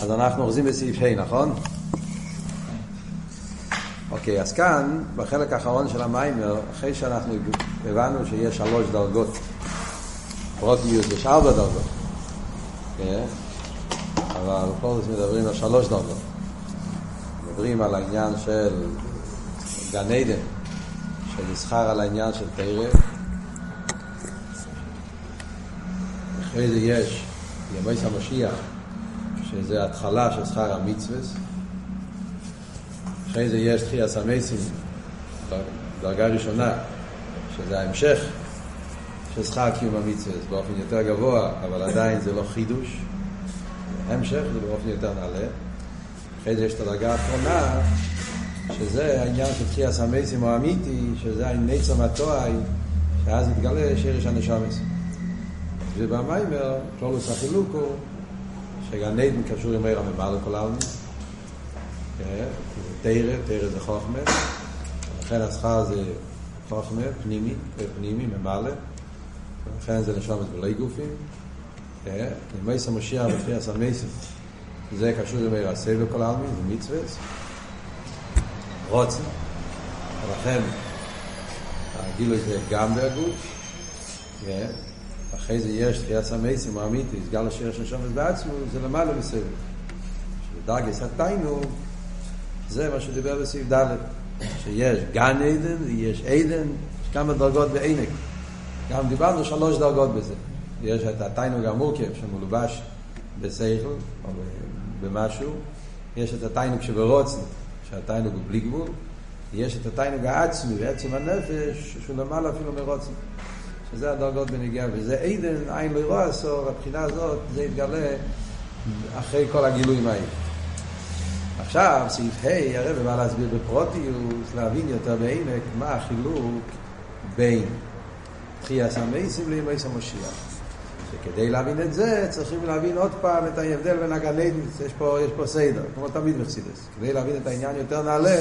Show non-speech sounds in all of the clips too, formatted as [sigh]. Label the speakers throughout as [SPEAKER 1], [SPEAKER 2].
[SPEAKER 1] אז אנחנו אוחזים בסעיף ה', נכון? אוקיי, אז כאן, בחלק האחרון של המיימר, אחרי שאנחנו הבנו שיש שלוש דרגות, פרוטיוס יש ארבע דרגות, כן? אבל פה מדברים על שלוש דרגות. מדברים על העניין של גן עדן, שנסחר על העניין של תרא. אחרי זה יש ימי המשיח, שזה התחלה של שכר המצווה. אחרי זה יש תחייה סמייסים, דרגה ראשונה, שזה ההמשך של שכר קיום המצווה באופן יותר גבוה, אבל עדיין זה לא חידוש. המשך זה באופן יותר נעלה. אחרי זה יש את הדרגה האחרונה, שזה העניין של תחייה סמייסים או אמיתי, שזה העניין התואי, שאז יתגלה שרש הנשומס. ובמיימר, כלולוס החילוק הוא שגן עדן קשור עם עיר הממלא כל העלמין. תרא, תרא זה חוכמה, לכן השכר זה חוכמה, פנימי, פנימי, ממלא, לכן זה נשומת בלי גופים. נמייס המשיח בפי הסמייסים, זה קשור עם עיר הסבל כל העלמין, זה מצווה. רוצן, ולכן הגילוי זה גם בגוף, אחרי זה יש תחיית סמייסים האמיתי, סגל השיר של שומץ בעצמו, זה למעלה מסביב. שדרגס התיינוג, זה מה שדיבר בסעיף ד', שיש גן עדן, יש עדן, יש כמה דרגות בעינק. גם דיברנו שלוש דרגות בזה. יש את התיינוג המורכב שמולובש בשכל או במשהו, יש את התיינוג שברוצן, שהתיינוג הוא בלי גבול, יש את התיינוג העצמי ועצם הנפש, שהוא למעלה אפילו מרוצן. שזה הדרגות בנגיעה, וזה עדן, עין לא רואה עשור, הבחינה הזאת, זה יתגלה אחרי כל הגילויים האלה. עכשיו, סעיף ה', הרב בא להסביר בפרוטיוס, להבין יותר בעמק, מה החילוק בין תחייה סמייסים לימייס המשיח. שכדי להבין את זה, צריכים להבין עוד פעם את ההבדל בין הגלדים, יש פה, יש פה סדר, כמו תמיד מפסידס. כדי להבין את העניין יותר נעלה,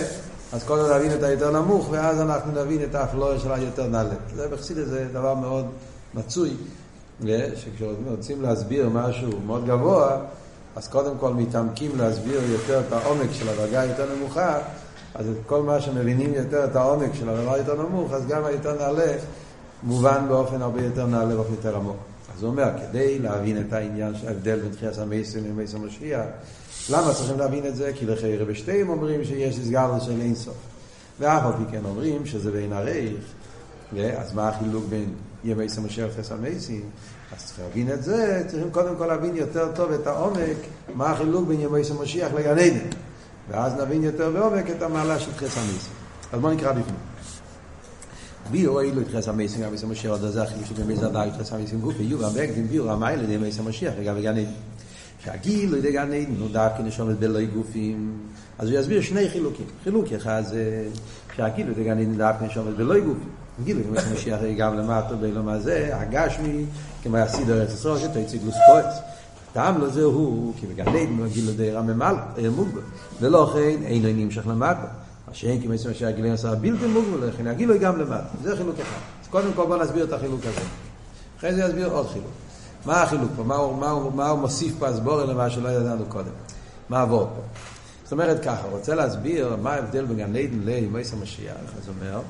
[SPEAKER 1] אז קודם להבין את היותר נמוך, ואז אנחנו נבין את האפלואה של היותר נעלה. זה בחסידס זה דבר מאוד מצוי, שכשרוצים להסביר משהו מאוד גבוה, אז קודם כל מתעמקים להסביר יותר את העומק של הדרגה היותר נמוכה, אז את כל מה שמבינים יותר את העומק של הדבר היותר נמוך, אז גם היותר נעלה מובן באופן הרבה יותר נעלה באופן יותר עמוק. אז הוא אומר, כדי להבין את העניין של ההבדל בין תחיית המסים למסים המשיח, למה צריכים להבין את זה? כי לחיירה בשתיהם אומרים שיש סגר של אינסוף. ואף על פי כן אומרים שזה בין הרייך, אז מה החילוק בין ימי סמשר וחס המסים? אז צריך להבין את זה, צריכים קודם כל להבין יותר טוב את העומק, מה החילוק בין ימי סמשיח לגן עדן. ואז נבין יותר בעומק את המעלה של חס המסים. אז בואו נקרא בפנים. ביור אילו את חס המסים, גם בסמשיח, עוד זה החילוק של ימי זדה את חס המסים גוף, ויור המקדים ביור המיילה לימי סמשיח לגבי גן עדן. שהגיל לידי גן עדן הוא דווקא נשומת בלוי גופים אז הוא יסביר שני חילוקים. חילוק אחד זה שהגיל לידי גן עדן דווקא נשומת בלוי גופים גיל לידי משיח גם למטה באילו מה זה הגשמי כמו יסיד ארץ ישראל שתציג לוספוץ טעם לזה הוא כי בגן עדן הוא הגיל לידי רממל מוגבל. ולא כן אינו נמשך למטה. מה שאין כמו יסמא שהגילים עשה בלתי מוגבל לכן הגיל גם למטה. זה חילוק אחד. אז קודם כל בוא נסביר את החילוק הזה. אחרי זה יסביר עוד חילוק מה החילוק פה? מה הוא, מה הוא, מה הוא מוסיף פה הסבורה למה שלא ידענו קודם? מה עבור פה? זאת אומרת ככה, רוצה להסביר מה ההבדל בין גן עדן לימייס המשיח, אז אומר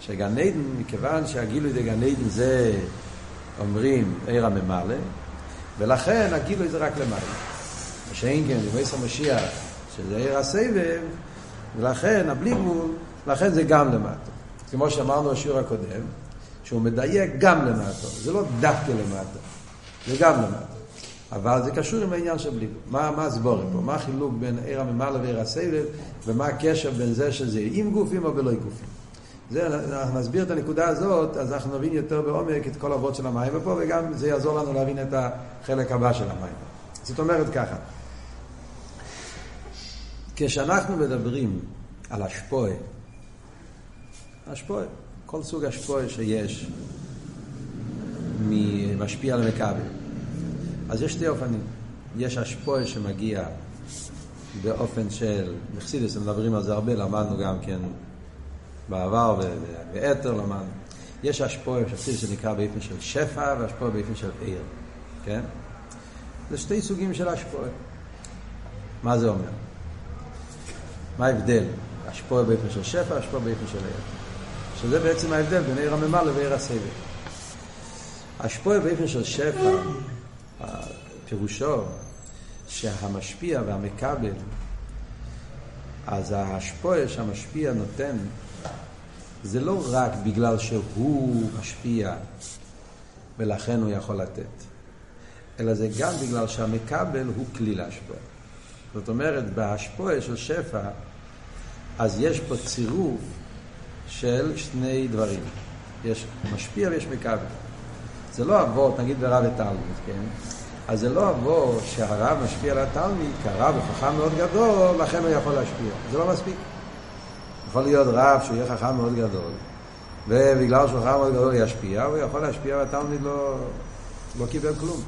[SPEAKER 1] שגן עדן, מכיוון שהגילוי דגן עדן זה, אומרים, עיר הממלא, ולכן הגילוי זה רק למעלה. מה שאין כן, לימייס המשיח, שזה עיר הסבב, ולכן, הבלי גבול, לכן זה גם למטה. כמו שאמרנו בשיעור הקודם, שהוא מדייק גם למטה, זה לא דווקא למטה. זה גם למטה. אבל זה קשור עם העניין של בלי מה, מה הסבורים פה? מה החילוק בין עיר הממלא ועיר הסבב, ומה הקשר בין זה שזה עם גופים או בלא גופים. זה, אנחנו נסביר את הנקודה הזאת, אז אנחנו נבין יותר בעומק את כל אבות של המים פה, וגם זה יעזור לנו להבין את החלק הבא של המים. זאת אומרת ככה, כשאנחנו מדברים על השפועה, השפועה, כל סוג השפועה שיש, משפיע על המכבל. אז יש שתי אופנים. יש השפועה שמגיע באופן של, מחסידס, מדברים על זה הרבה, למדנו גם כן בעבר ובאתר למדנו. יש השפועה שחסידס שנקרא באופן של שפע והשפועה באופן של עיר, כן? זה שתי סוגים של השפועה. מה זה אומר? מה ההבדל? השפוע באופן של שפע, השפוע באופן של עיר. שזה בעצם ההבדל בין עיר הממלא ועיר הסבל. השפוע באופן של שפע, פירושו שהמשפיע והמקבל, אז ההשפוע שהמשפיע נותן, זה לא רק בגלל שהוא משפיע ולכן הוא יכול לתת, אלא זה גם בגלל שהמקבל הוא כלי להשפוע. זאת אומרת, בהשפוע של שפע, אז יש פה צירוף של שני דברים. יש משפיע ויש מקבל. זה לא אבות, נגיד ברב ותלמיד, כן? אז זה לא אבות שהרב משפיע על התלמיד, כי הרב הוא חכם מאוד גדול, לכן הוא יכול להשפיע. זה לא מספיק. יכול להיות רב שהוא יהיה חכם מאוד גדול, ובגלל שהוא חכם מאוד גדול ישפיע, הוא יכול להשפיע והתלמיד לא, לא קיבל כלום.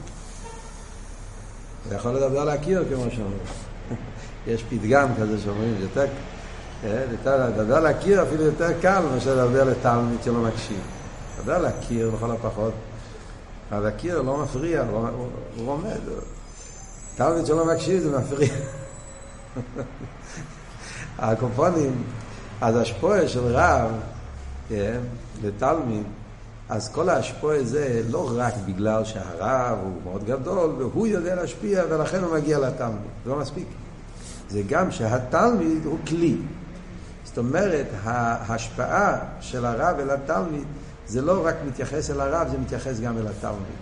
[SPEAKER 1] הוא יכול לדבר להכיר, כמו שאומרים. [laughs] יש פתגם כזה שאומרים, יותר, אה, יותר, לדבר להכיר אפילו יותר קל מאשר לדבר לתלמיד שלא מקשיב. לדבר להכיר לכל הפחות. אבל הקיר לא מפריע, הוא, עומד. תלמיד שלא מקשיב זה מפריע. [laughs] הקופונים, אז השפועה של רב, כן, לתלמיד, אז כל השפועה זה לא רק בגלל שהרב הוא מאוד גדול והוא יודע להשפיע ולכן הוא מגיע לתלמיד, זה לא מספיק. זה גם שהתלמיד הוא כלי. זאת אומרת, ההשפעה של הרב אל התלמיד זה לא רק מתייחס אל הרב, זה מתייחס גם אל התלמיד.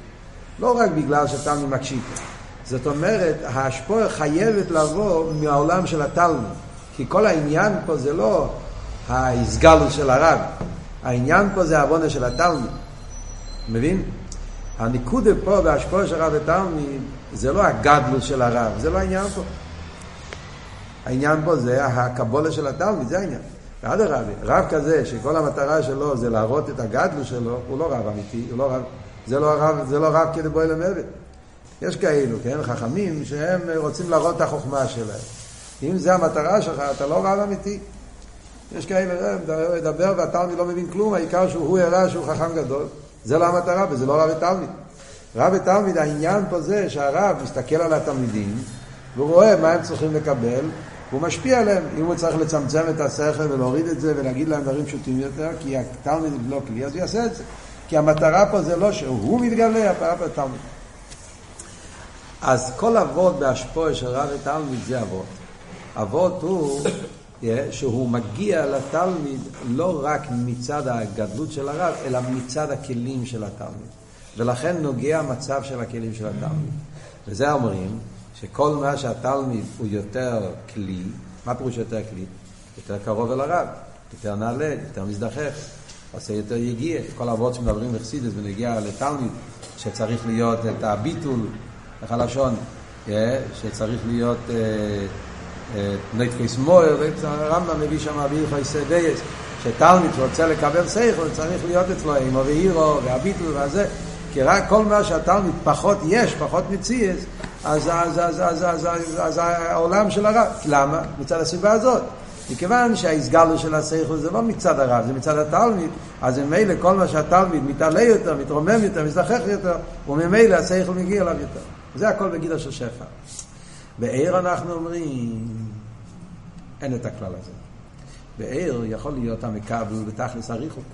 [SPEAKER 1] לא רק בגלל שהתלמיד מקשיב. זאת אומרת, ההשפועה חייבת לבוא מהעולם של התלמיד. כי כל העניין פה זה לא ההסגלות של הרב. העניין פה זה העוונה של התלמיד. מבין? הניקודה פה בהשפועה של הרב ותלמיד זה לא הגדלות של הרב, זה לא העניין פה. העניין פה זה הקבולה של התלמיד, זה העניין. אדרבה, רב כזה שכל המטרה שלו זה להראות את הגדלו שלו, הוא לא רב אמיתי, הוא לא רב, זה לא רב, זה לא רב כדי בואי למדת. יש כאלו, כן, חכמים, שהם רוצים להראות את החוכמה שלהם. אם זה המטרה שלך, אתה לא רב אמיתי. יש כאלה, מדבר והתלמיד לא מבין כלום, העיקר שהוא הראה שהוא חכם גדול. זה לא המטרה, וזה לא רב ותלמיד. רב ותלמיד, העניין פה זה שהרב מסתכל על התלמידים, והוא רואה מה הם צריכים לקבל, והוא משפיע עליהם. אם הוא צריך לצמצם את השכל ולהוריד את זה ולהגיד להם דברים פשוטים יותר, כי התלמיד לא כלי, אז הוא יעשה את זה. כי המטרה פה זה לא שהוא מתגלה, הפעם בתלמיד. אז כל אבות בהשפוע של רב ותלמיד זה אבות. אבות הוא [coughs] שהוא מגיע לתלמיד לא רק מצד הגדלות של הרב, אלא מצד הכלים של התלמיד. ולכן נוגע המצב של הכלים של התלמיד. וזה אומרים שכל מה שהתלמיד הוא יותר כלי, מה פירוש יותר כלי? יותר קרוב אל הרב, יותר נעלה, יותר מזדחך, עושה יותר יגיע. כל האבות שמדברים בחסידס ונגיע לתלמיד, שצריך להיות את הביטול, איך הלשון, אה, שצריך להיות אה, אה, נתפס מויר, הרמב"ם מביא שם אבי חייסי דייס, שתלמיד שרוצה לקבל סייכל צריך להיות אצלו אימו ואירו והביטול והזה, כי רק כל מה שהתלמיד פחות יש, פחות מציאס, אז, אז, אז, אז, אז, אז, אז העולם של הרב. למה? מצד הסיבה הזאת. מכיוון שהאיסגלו של השכל זה לא מצד הרב, זה מצד התלמיד, אז ממילא כל מה שהתלמיד מתעלה יותר, מתרומם יותר, מזדחך יותר, וממילא השכל מגיע אליו יותר. זה הכל בגידה של שפע. בעיר אנחנו אומרים, אין את הכלל הזה. בעיר יכול להיות המקבל בתכלס הריחוק.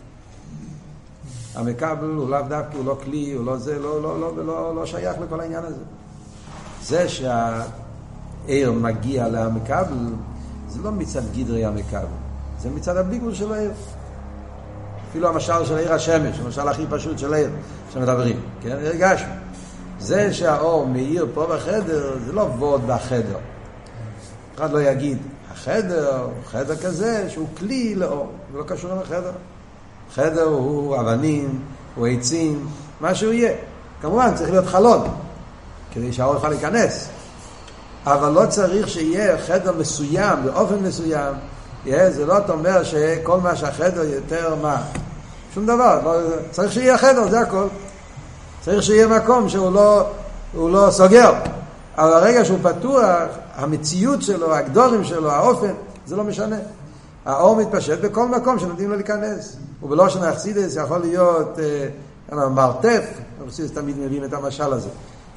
[SPEAKER 1] המקבל הוא לאו דווקא, הוא לא כלי, הוא לא זה, לא, לא, לא, לא, לא שייך לכל העניין הזה. זה שהעיר מגיע למקבל, זה לא מצד גדרי המקבל, זה מצד הביגול של העיר. אפילו המשל של עיר השמש, המשל הכי פשוט של העיר שמדברים, כן? הרגשנו. זה שהאור מאיר פה בחדר, זה לא ווד בחדר. אחד לא יגיד, החדר הוא חדר כזה שהוא כלי לאור, זה לא קשור לחדר. חדר הוא אבנים, הוא עצים, מה שהוא יהיה. כמובן צריך להיות חלון, כדי שהאור יוכל להיכנס. אבל לא צריך שיהיה חדר מסוים, באופן מסוים. יהיה, זה לא אומר שכל מה שהחדר יותר מה. שום דבר. לא, צריך שיהיה חדר, זה הכל. צריך שיהיה מקום שהוא לא, לא סוגר. אבל הרגע שהוא פתוח, המציאות שלו, הגדורים שלו, האופן, זה לא משנה. האור מתפשט בכל מקום שנותנים לו להיכנס. ובלושן האכסידס יכול להיות אה, מרתף, האכסידס תמיד מביאים את המשל הזה.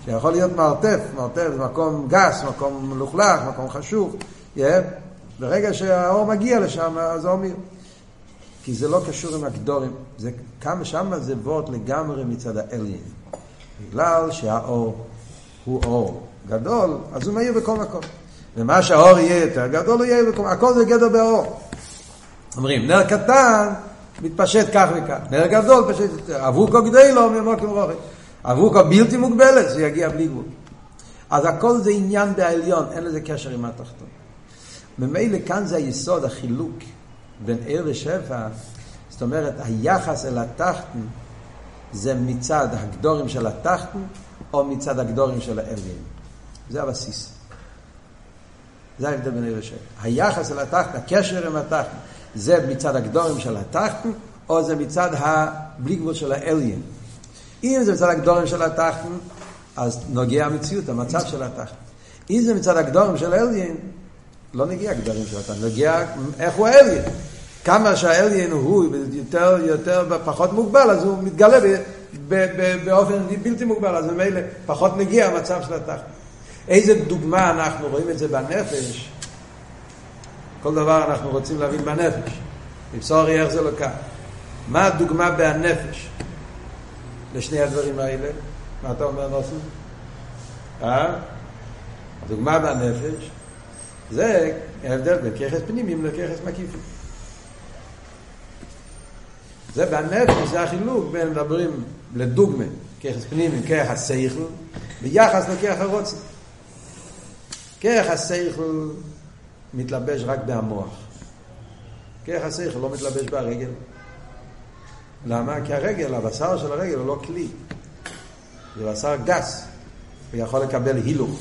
[SPEAKER 1] שיכול להיות מרתף, מרתף זה מקום גס, מקום מלוכלך, מקום חשוך, yeah. ברגע שהאור מגיע לשם, אז האור מיר. כי זה לא קשור עם הגדורים, זה, כמה שמה זה וורט לגמרי מצד האליין. בגלל שהאור הוא אור גדול, אז הוא מאיר בכל מקום. ומה שהאור יהיה יותר גדול, הוא יהיה בכל מקום. הכל זה גדר באור. אומרים, נר קטן מתפשט כך וכך. נר גדול יותר. אבוקו גדי לו ממוקם רוחק. אבוקו בלתי מוגבלת, זה יגיע בלי גבול. אז הכל זה עניין בעליון, אין לזה קשר עם התחתון. ממילא כאן זה היסוד, החילוק בין עיר ושפע. זאת אומרת, היחס אל התחתון זה מצד הגדורים של התחתון או מצד הגדורים של העליון. זה הבסיס. זה ההבדל בין עיר ושפע. היחס אל התחתון, הקשר עם התחתון, זה מצד הגדורים של התחתון, או זה מצד הבלי גבול של האליין. אם זה מצד הגדורים של התחתון, אז נוגע המציאות, המצב של התחתון. אם זה מצד הגדורים של האליין, לא נגיע הגדורים של התחתון, נגיע איך הוא האליין. כמה שהאליין הוא יותר, יותר, פחות מוגבל, אז הוא מתגלה ב, ב, ב, באופן בלתי מוגבל, אז ממילא פחות מגיע המצב של התחתון. איזה דוגמה אנחנו רואים את זה בנפש? כל דבר אנחנו רוצים להבין בנפש. מבשורי איך זה לוקח. מה הדוגמה בנפש לשני הדברים האלה? מה אתה אומר נוסף? אה? הדוגמה בנפש זה ההבדל בין ככס פנימיים לככס מקיפים. זה בנפש, זה החילוק בין מדברים לדוגמה, ככס פנימיים, ככס סייכל, ביחס לככס הרוצן. ככס סייכל מתלבש רק במוח. כרך השכל לא מתלבש ברגל. למה? כי הרגל, הבשר של הרגל הוא לא כלי. זה בשר גס. הוא יכול לקבל הילוך.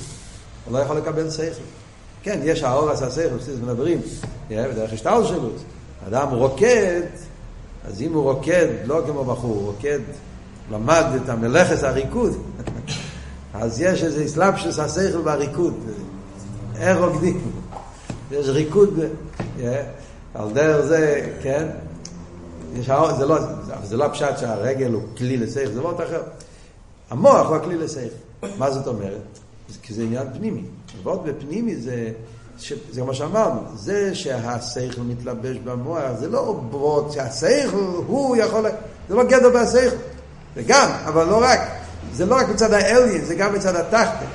[SPEAKER 1] הוא לא יכול לקבל שכל. כן, יש האור עשה שכל, בסדר, מדברים, בדרך השטל שלו. אדם רוקד, אז אם הוא רוקד, לא כמו בחור, הוא רוקד, למד את המלאכס הריקוד, [laughs] אז יש איזה אסלאפשוס השכל בריקוד. איך רוקדים? יש ריקוד, על דרך זה, כן, זה, לא, זה לא הפשט שהרגל הוא כלי לסייך, זה לא עוד אחר. המוח הוא הכלי לסייך. מה זאת אומרת? כי זה עניין פנימי. ועוד בפנימי זה, ש, זה מה שאמרנו, זה שהשכל מתלבש במוח, זה לא ברות שהשכל הוא יכול, זה לא גדר בהשכל. זה גם, אבל לא רק. זה לא רק מצד האליין, זה גם מצד התחתן.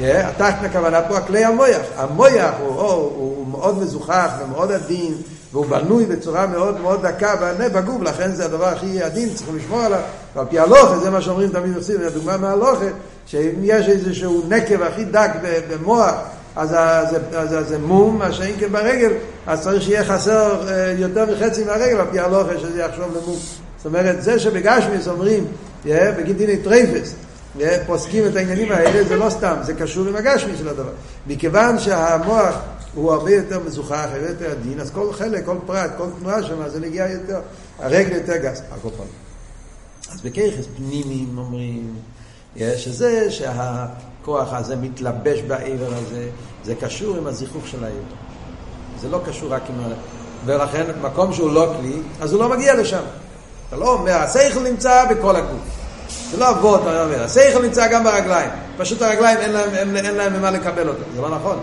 [SPEAKER 1] התחתן הכוונה פה הכלי המויח. המויח הוא, הוא, הוא מאוד מזוכח ומאוד עדין, והוא בנוי בצורה מאוד מאוד דקה בגוף, לכן זה הדבר הכי עדין, צריכים לשמור עליו. ועל פי הלוכה, זה מה שאומרים תמיד עושים, הדוגמה מהלוכה, שאם יש איזשהו נקב הכי דק במוח, אז זה, אז זה מום, מה שאין כן ברגל, אז צריך שיהיה חסר יותר מחצי מהרגל, על פי הלוכה, שזה ייחשב למום. זאת אומרת, זה שבגשמיס אומרים, בגין דיני טרייפס, פוסקים את העניינים האלה, זה לא סתם, זה קשור עם הגשמי של הדבר. מכיוון שהמוח הוא הרבה יותר מזוכך, הרבה יותר עדין, אז כל חלק, כל פרט, כל תנועה שם, זה נוגע יותר, הרגל יותר גס, הכל פעם. אז בכיכס פנימיים אומרים, שזה שהכוח הזה מתלבש בעבר הזה, זה קשור עם הזיכוך של העבר. זה לא קשור רק עם ה... ולכן, מקום שהוא לא כלי, אז הוא לא מגיע לשם. אתה לא אומר, השכל נמצא בכל הגוף. זה לא אבות, השכל נמצא גם ברגליים. פשוט הרגליים אין להם ממה לקבל אותו. זה לא נכון.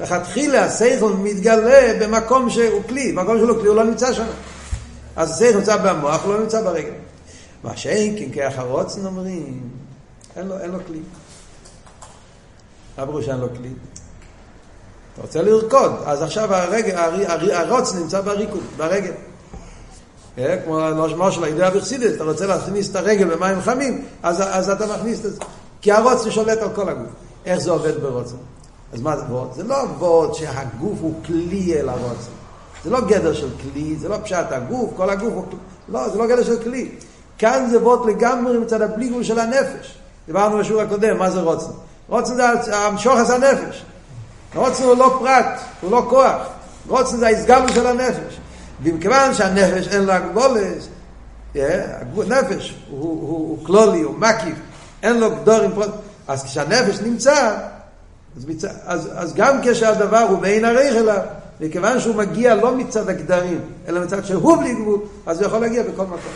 [SPEAKER 1] לכתחילה השכל מתגלה במקום שהוא כלי. במקום שהוא לא כלי הוא לא נמצא שם. אז השכל נמצא במוח, הוא לא נמצא ברגל. מה שאין כן כאחרוצן אומרים, אין לו, אין לו כלי. מה פירוש אין לו כלי? אתה רוצה לרקוד, אז עכשיו הרגל, הרוץ נמצא בריקוד, ברגל. כמו משל הידוע בחסידס, אתה רוצה להכניס את הרגל במים חמים, אז, אז אתה מכניס את זה. כי הרוצן שולט על כל הגוף. איך זה עובד ברוצן? אז מה זה וורט? זה לא וורט שהגוף הוא כלי אל הרוצן. זה לא גדר של כלי, זה לא פשט הגוף, כל הגוף הוא כלי. לא, זה לא גדר של כלי. כאן זה וורט לגמרי מצד הבליגול של הנפש. דיברנו בשיעור הקודם, מה זה רוצן? רוצן זה המשוחס הנפש. רוצן הוא לא פרט, הוא לא כוח. רוצן זה ההסגלו של הנפש. ומכיוון שהנפש אין לה גבולס, נפש הוא, הוא, הוא כלולי, הוא מקיף, אין לו גדורים אז כשהנפש נמצא, אז, מצ... אז, אז גם כשהדבר הוא בעין הריך אליו, מכיוון שהוא מגיע לא מצד הגדרים, אלא מצד שהוא בלי גבול, אז הוא יכול להגיע בכל מקום.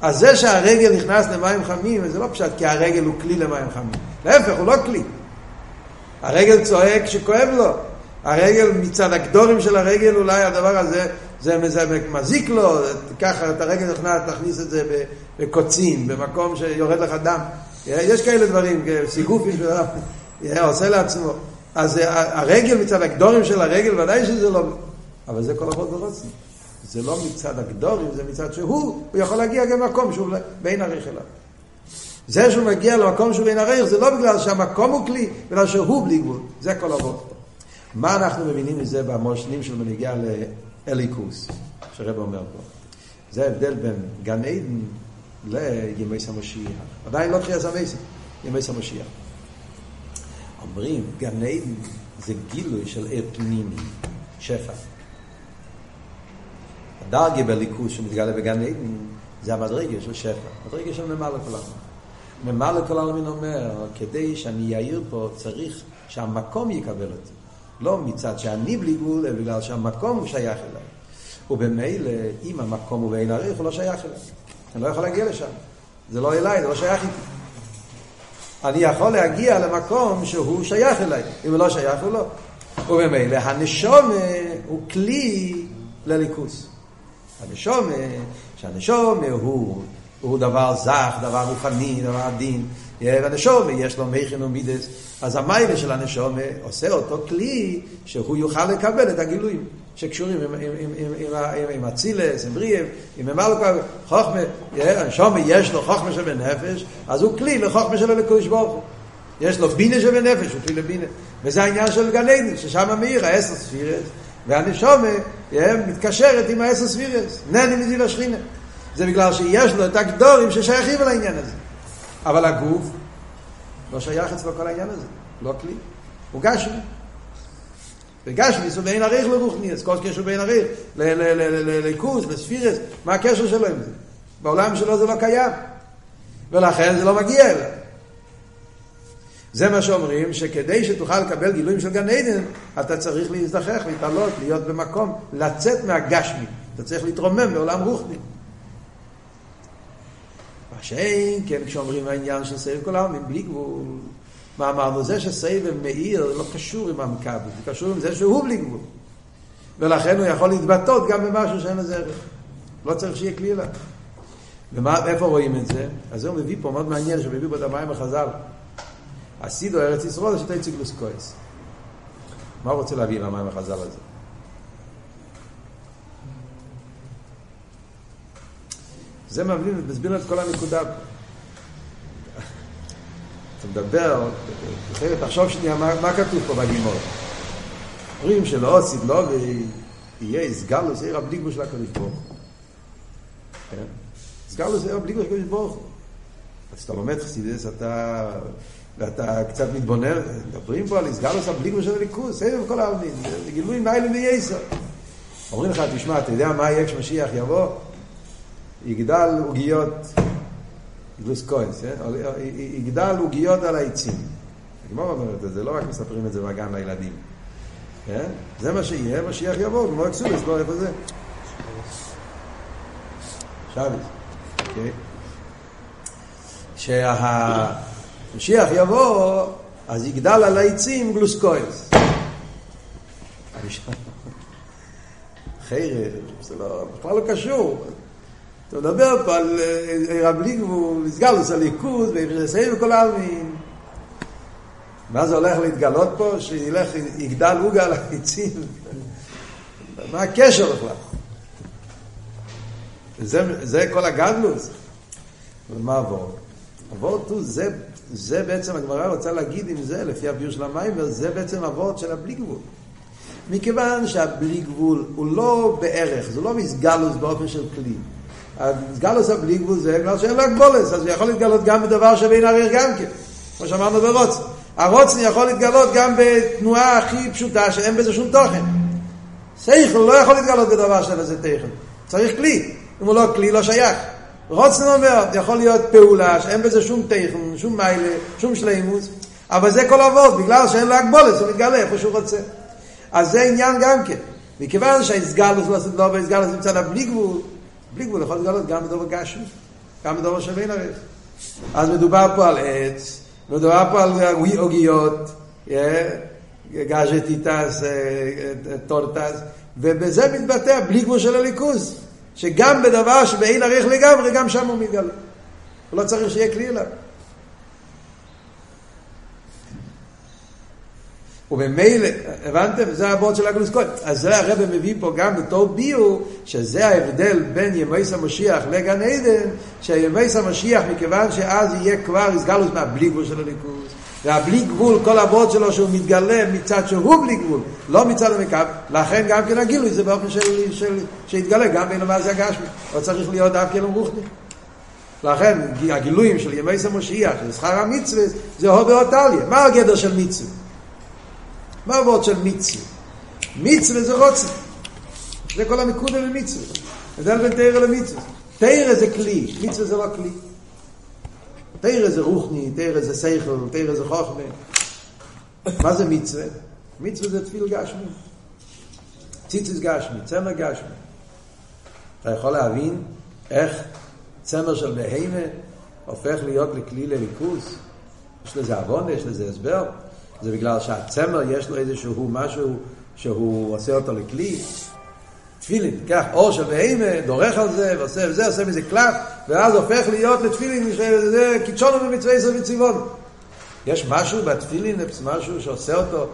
[SPEAKER 1] אז זה שהרגל נכנס למים חמים, זה לא פשוט כי הרגל הוא כלי למים חמים. להפך, הוא לא כלי. הרגל צועק כשכואב לו. הרגל, מצד הגדורים של הרגל, אולי הדבר הזה, זה, זה מזיק לו, ככה את הרגל נכנס, תכניס את זה בקוצים, במקום שיורד לך דם. יש כאלה דברים, סיגופים, עושה לעצמו. אז הרגל, מצד הגדורים של הרגל, ודאי שזה לא... אבל זה כל אבות ורוצים. זה לא מצד הגדורים, זה מצד שהוא, הוא יכול להגיע גם למקום שהוא בין הריח אליו. זה שהוא מגיע למקום שהוא בין הריח, זה לא בגלל שהמקום הוא כלי, בגלל שהוא בלי גבול. זה כל אבות. מה אנחנו מבינים מזה במושנים של מנהיגה לאליקוס, שרב אומר פה? זה ההבדל בין גן עדן לימי סמושיח. עדיין לא תחייה סמייסי, ימי סמושיח. אומרים, גן עדן זה גילוי של עיר פנימי, שפע. הדרגה בליכוז שמתגלה בגן עדן זה המדרגה של שפע, המדרגה של ממלא כל העלמין. ממלא כל העלמין אומר, כדי שאני אעיר פה צריך שהמקום יקבל אותי. לא מצד שאני בלי גבול, אלא בגלל שהמקום הוא שייך אליי. ובמילא, אם המקום הוא בעין עריך, הוא לא שייך אליי. אני לא יכול להגיע לשם. זה לא אליי, זה לא שייך איתי. אני יכול להגיע למקום שהוא שייך אליי. אם הוא לא שייך, הוא לא. ובמילא, הנשום הוא כלי לליכוס. הנשום, שהנשום הוא, הוא דבר זך, דבר רוחני, דבר עדין. והנשום יש לו מכין ומידס. אז המיילה של הנשום עושה אותו כלי שהוא יוכל לקבל את הגילויים שקשורים עם, אצילס, עם בריאב, עם ממלכה, חוכמה, הנשום יש לו חוכמה שבנפש, אז הוא כלי לחוכמה של הלקודש ברוך הוא. יש לו בינה שבנפש, הוא כלי לבינה. וזה העניין של גן עדן, ששם מאיר העשר ספירס, והנשומה מתקשרת עם העשר ספירס, נני מזיל השכינה. זה בגלל שיש לו את הגדורים ששייכים על העניין הזה. אבל הגוף לא שייך אצלו כל העניין הזה, לא כלי. הוא גשמי. וגשמי זה בין עריך לרוחני, אז כל קשר בין עריך, לליכוז, לספירס, מה הקשר שלו עם זה? בעולם שלו זה לא קיים. ולכן זה לא מגיע אליו. זה מה שאומרים, שכדי שתוכל לקבל גילויים של גן עדן, אתה צריך להזדחך, להתעלות, להיות במקום, לצאת מהגשמי. אתה צריך להתרומם לעולם רוחני. מה שאין, כן, כשאומרים העניין של סבב כל העלמין, בלי גבול. מה אמרנו? זה שסבב מאיר לא קשור עם המכבי, זה קשור עם זה שהוא בלי גבול. ולכן הוא יכול להתבטאות גם במשהו שאין לזה ערך. לא צריך שיהיה כלי אליו. ואיפה רואים את זה? אז זה הוא מביא פה מאוד מעניין, שהוא מביא פה את המים החז"ל. הסידו ארץ ישראל זה שתי ציגלוס כויס. מה הוא רוצה להביא עם המים החז"ל הזה? זה מבין, מסביר את כל הנקודה. אתה מדבר, תחשוב שנייה, מה, מה כתוב פה בגימור? אומרים שלא עשית לא ויהיה סגלוס עיר הבליגבו של הקדוש ברוך הוא. כן? סגלוס עיר הבליגבו של הקדוש ברוך הוא. אז אתה לומד חסידס, אתה, ואתה קצת מתבונן, מדברים פה על סגלוס הבליגבו של הליכוז, סבב כל העלמין, זה גילוי ניילים וייסר. אומרים לך, תשמע, אתה יודע מה יהיה כשמשיח יבוא? יגדל עוגיות, גלוס קוינס, יגדל עוגיות על העצים. הגמור אומרת את זה, לא רק מספרים את זה בגן לילדים. כן? זה מה שיהיה, משיח יבוא, גמור אקסולס, לא איפה זה? שבת, אוקיי? כשהמשיח יבוא, אז יגדל על העצים גלוס קוינס. חרב, זה לא, בכלל לא קשור. אתה מדבר פה על רב ליגבו, נסגלוס הליכוז, ויחסאים וכל העלמין. מה זה הולך להתגלות פה? שילך, יגדל עוגה על החיצים. [laughs] מה הקשר בכלל? זה, זה כל הגדלוס. ומה עבור? עבור תו, זה, זה בעצם הגמרא רוצה להגיד עם זה, לפי הביור של המים, וזה בעצם עבור של הבלי גבול. מכיוון שהבלי גבול הוא לא בערך, זה לא מסגלוס באופן של כלי. גלוס הבלי גבול זה בגלל שאין לו הגבולס, אז הוא יכול להתגלות גם בדבר שבין הריח גם כן, כמו שאמרנו ברוצן. הרוצן יכול להתגלות גם בתנועה הכי פשוטה שאין בזה שום תוכן. שכל לא יכול להתגלות בדבר שאין לזה תוכן. צריך כלי. אם הוא לא כלי, לא שייך. רוצן אומר, יכול להיות פעולה שאין בזה שום תוכן, שום מיילה, שום שלימוס, אבל זה כל אבות, בגלל שאין לו הגבולס, הוא מתגלה איפה שהוא רוצה. אז זה עניין גם כן. מכיוון שהאיסגלוס לא עושה דבר, והאיסגלוס נמצא לה בלי גבול, בלי גבול יכול לגלות גם בדבר גשמי. גם בדבר של אין ערך. אז מדובר פה על עץ, מדובר פה על עוגיות, גז'טיטס, טורטס, ובזה מתבטא בלי גבול של הליכוז, שגם בדבר שבאין ערך לגמרי, גם שם הוא מתגלה. לא צריך שיהיה כלי אליו. וממילא, הבנתם? זה הבורד של הגלוס כהן. אז זה הרב מביא פה גם בתור ביור, שזה ההבדל בין ימייס המשיח לגן עדן, שימייס המשיח, מכיוון שאז יהיה כבר הסגלוס מהבלי גבול של הליכוז. והבלי גבול, כל הבורד שלו שהוא מתגלה מצד שהוא בלי גבול, לא מצד המקו, לכן גם כן הגילוי זה באופן של, של, שיתגלה גם בין המעשה הגשמי, לא צריך להיות אף כאילו רוחני. לכן הגילויים של ימי המשיח, של שכר המצווה, זה הו באותליה. מה הגדר של מצווה? מה הוורד של מצווה? מצווה זה רוצה. זה כל הנקודה למצווה. הבדל בין תרא למצווה. תרא זה כלי, מצווה זה לא כלי. תרא זה רוחני, תרא זה שכל, תרא זה חוכמה. מה זה מצווה? מצווה זה תפיל גשמי. ציציס גשמי, צמר גשמי. אתה יכול להבין איך צמר של בהמה הופך להיות לכלי לליכוז? יש לזה עוון, יש לזה הסבר. זה בגלל שהצמר יש לו איזשהו משהו שהוא עושה אותו לכלי. תפילין, קח אור של בהמה, דורך על זה, ועושה וזה, עושה מזה קלף, ואז הופך להיות לתפילין, שזה קידשונו במצווה עשר וציוון. יש משהו בתפילין, משהו שעושה אותו,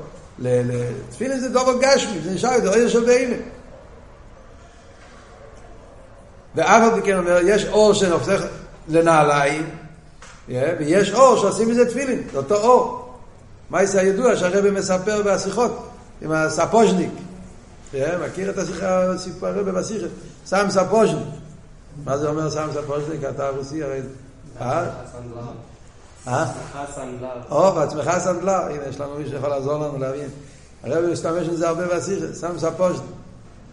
[SPEAKER 1] תפילין זה דובר גשמי, זה נשאר דובר של בהמה. ואף על פי כן אומר, יש עור שהופך לנעליים, ויש עור שעושים מזה תפילין, זה אותו עור. זה הידוע שהרבי מספר בשיחות עם ה сапожник. מכיר את השיחה, סיפור הרבי בשיחה? сам сапожник. מה זה אומר сам сапожник? אתה רוסי הרי... אה? אה? או, בעצמך סנדלר. הנה, יש לנו מישהו שיכול לעזור לנו להבין. הרב משתמש עם זה הרבה בשיחה, סם ספוז'ניק.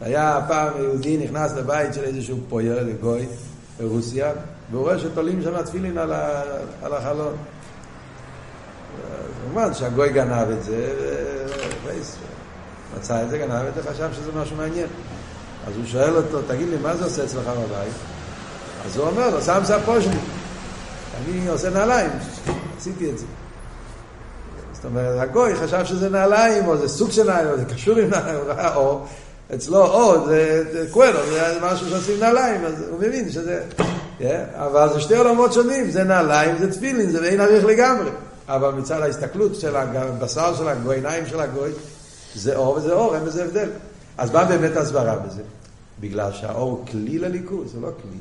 [SPEAKER 1] היה פעם יהודי נכנס לבית של איזשהו פויר, גוי, ברוסיה, והוא רואה שתולים שם תפילין על החלון. כמובן שהגוי גנב את זה, מצא את זה, גנב את זה, חשב שזה משהו מעניין. אז הוא שואל אותו, תגיד לי, מה זה עושה אצלך בבית? אז הוא אומר לו, שם ספושני. אני עושה נעליים, עשיתי את זה. זאת אומרת, הגוי חשב שזה נעליים, או זה סוג של נעליים, או זה קשור עם נעליים, או אצלו, או זה קוולו, זה משהו שעושים נעליים, אז הוא מבין שזה... אבל זה שתי עולמות שונים, זה נעליים, זה תפילין, זה אין עריך לגמרי. אבל מצד ההסתכלות של הבשר של הגוי, עיניים של הגוי, זה אור וזה אור, אין בזה הבדל. אז מה באמת הסברה בזה? בגלל שהאור הוא כלי לליכוז, זה לא כלי.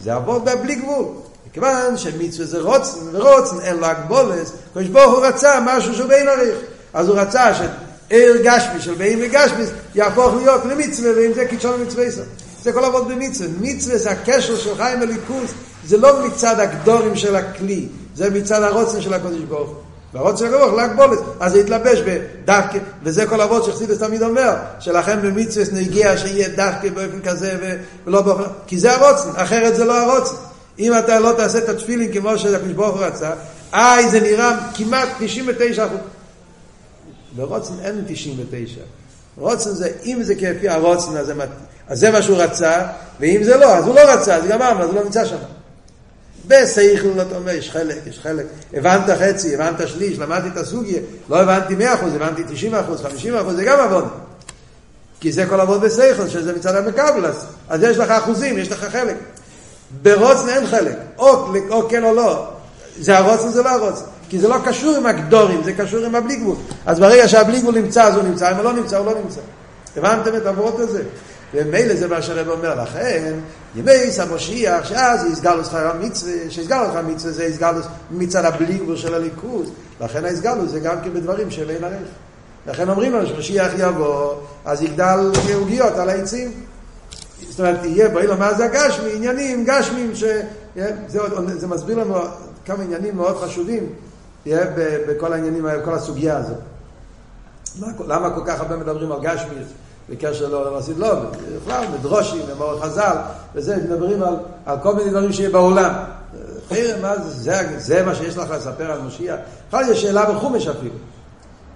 [SPEAKER 1] זה עבוד בלי גבול. מכיוון שמצווה זה רוצן, ורוצן אין לו הגבולס, קדוש ברוך הוא רצה משהו שהוא בין עריך. אז הוא רצה שעיר גשמי של בין וגשמי יהפוך להיות למצווה, ועם זה קידשון מצווה ישראל. זה כל עבוד במצווה. מצווה זה הקשר שלך עם הליכוז, זה לא מצד הגדורים של הכלי, זה מצד הרוצן של הקודש ברוך הוא. והרוצן של הקודש להגבולת, אז זה יתלבש בדווקא, וזה כל אבות שחסידס תמיד אומר, שלכם במצווה נגיע שיהיה דווקא באופן כזה ולא באופן, כי זה הרוצן, אחרת זה לא הרוצן. אם אתה לא תעשה את התפילין כמו שהקודש ברוך הוא רצה, איי זה נראה כמעט 99 אחוז. ברוצן אין 99. רוצן זה, אם זה כפי הרוצן, אז זה, אז זה מה שהוא רצה, ואם זה לא, אז הוא לא רצה, אז גמרנו, אז הוא לא נמצא שם. בסייכל אתה אומר, יש חלק, יש חלק. הבנת חצי, הבנת שליש, למדתי את הסוגיה, לא הבנתי 100%, הבנתי 90%, 50%, זה גם עבוד. כי זה כל עבוד בסייכל, שזה מצד המקבל, אז, יש לך אחוזים, יש לך חלק. ברוצן אין חלק, או, או כן או לא. זה הרוצן, זה לא הרוצן. כי זה לא קשור עם הגדורים, זה קשור עם הבלי גבול. אז ברגע שהבלי גבול נמצא, אז הוא נמצא, אם הוא לא נמצא, הוא לא נמצא. הבנתם את העבורות הזה? ומילא זה מה שהרב אומר לכם, ימי המשיח, שאז יסגלוס שכר המצווה, שיסגלוס שכר המצווה זה יסגלוס מצד הבלי גבול של הליכוז, לכן היסגלוס זה גם כן בדברים של אין ערך. לכן אומרים לנו שמשיח יבוא, אז יגדל עוגיות על העצים. זאת אומרת, יהיה באילו מה זה הגשמי, עניינים גשמים, ש... זה, זה מסביר לנו כמה עניינים מאוד חשובים בכל העניינים, בכל הסוגיה הזאת. למה כל כך הרבה מדברים על גשמי? בקשר למסיד לא, בכלל, מדרושים, במור חז"ל, וזה, מדברים על, על כל מיני דברים שיהיה בעולם. חיירה, מה זה, זה, זה מה שיש לך לספר על משיח. בכלל יש שאלה בחומש אפילו.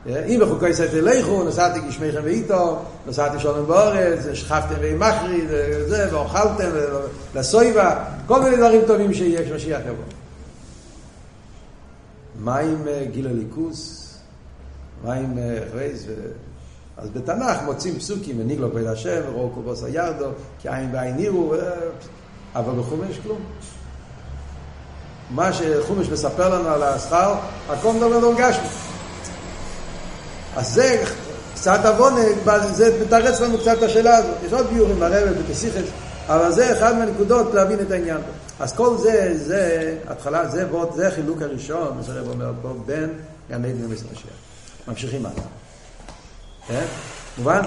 [SPEAKER 1] אם בחוקי ספר לכו, נסעתי גשמיכם ואיתו, נסעתי שולם באורץ, שכבתם ועם מחרי, זה, ואוכלתם, לסויבה, כל מיני דברים טובים שיהיה כשמשיח יבוא. מה עם אה, גיל הליכוס? מה עם אה, רייז? אז בתנ"ך מוצאים פסוקים, וניגלו פועל השם, וראו קובוס הירדו, כי עין בעין יראו, אבל בחומש כלום. מה שחומש מספר לנו על השכר, הכל מדבר לא גשמי. אז זה קצת עוון, זה מתרץ לנו קצת את השאלה הזאת. יש עוד ביורים ברבת, בפסיכס, אבל זה אחד מהנקודות להבין את העניין. אז כל זה, זה התחלה, זה ועוד, זה החילוק הראשון, מה שהרב אומר פה, בין גן עדן משיח. ממשיכים הלאה. כן? מובן?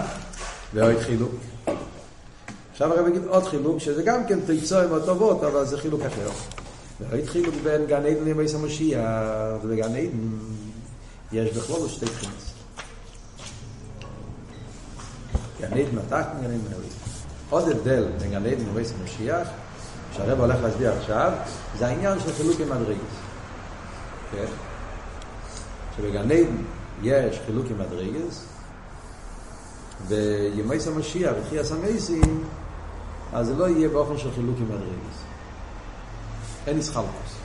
[SPEAKER 1] ועוד חילוק. עכשיו הרב יגיד עוד חילוק, שזה גם כן תיצור עם הטובות, אבל זה חילוק אחר. ועוד חילוק בין גן עדן למסר משיח, ובגן עדן יש בכלול שתי בחינות. גן עדן התחתן, גן עדן העליון. עוד הבדל בין גן עדן למסר משיח, שהרב הולך להסביר עכשיו, זה העניין של חילוק עם מדרגס. כן? שבגן עדן יש חילוק עם מדרגס, וימי המשיח ותחייה סמייסים, אז זה לא יהיה באופן של חילוק עם מדרגס. אין איסחלקוס.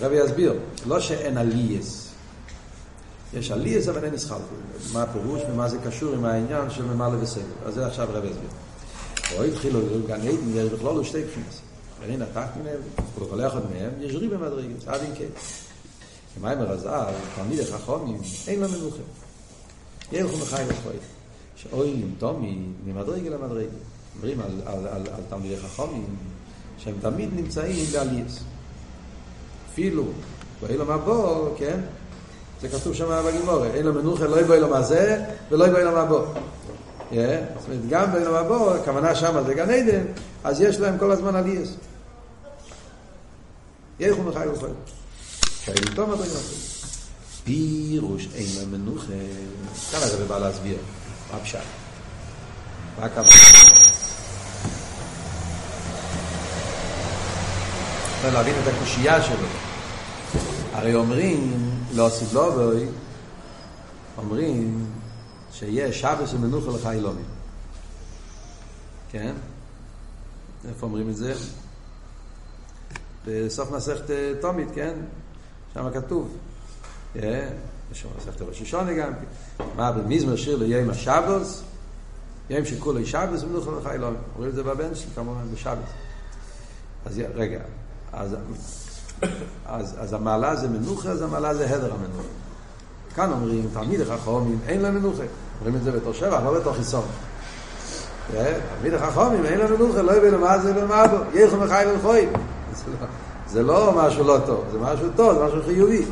[SPEAKER 1] הרב יסביר, לא שאין עלייס. יש עלייס אבל אין איסחלקוס. מה הפירוש ומה זה קשור עם העניין של ממלא וסגל. אז זה עכשיו הרב יסביר. או התחילו גן עדן, יש בכלול שתי בחינות. גרעין התחת מהם, כל אחד מהם, יש ריב במדרגס, עד אין כן. כמיימר הזהב, תלמיד החכמים, אין לו מנוחה. ילכו מחי לחוי. שאוי למתומי ממדרגה למדרגה. אומרים על, על, על, על תלמידי חכמים, שהם תמיד נמצאים בעלייס. אפילו, ואין לו מבוא, כן? זה כתוב שם בגימורה, אין לו מנוחה, לא יבוא לו מה זה, ולא יבוא לו מבוא. זאת אומרת, גם בעולם הבא, הכוונה שם זה גן עדן, אז יש להם כל הזמן עלייס. יחו מחי וחי. כאלה טוב מדרגה פירוש אין להם מנוחה. כאן הרב בא להסביר. מה פשט? מה הכוונה? להבין את הקושייה שלו. הרי אומרים, לא סודלובוי, אומרים שיהיה שבס ומנוחה לחי לומי. כן? איפה אומרים את זה? בסוף מסכת תומית, כן? שם כתוב. יש מסכת ראש השונה גם. מה במזמר שיר ליום השבוס? יום שכולו שבס ומנוחה לחי לומי. אומרים את זה בבן שלי, כמובן, בשבס. אז רגע, אז, אז, אז המעלה זה מנוחה, אז המעלה זה הדר המנוחה. כאן אומרים, תלמיד החכמים, אין להם מנוחה. אומרים את זה בתור שבע, לא בתור חיסון. תלמיד החכמים, אין להם מנוחה, לא יבין מה זה ומה בו, ילכו מחי ולחוי. זה לא משהו לא טוב, זה משהו טוב, זה משהו חיובי.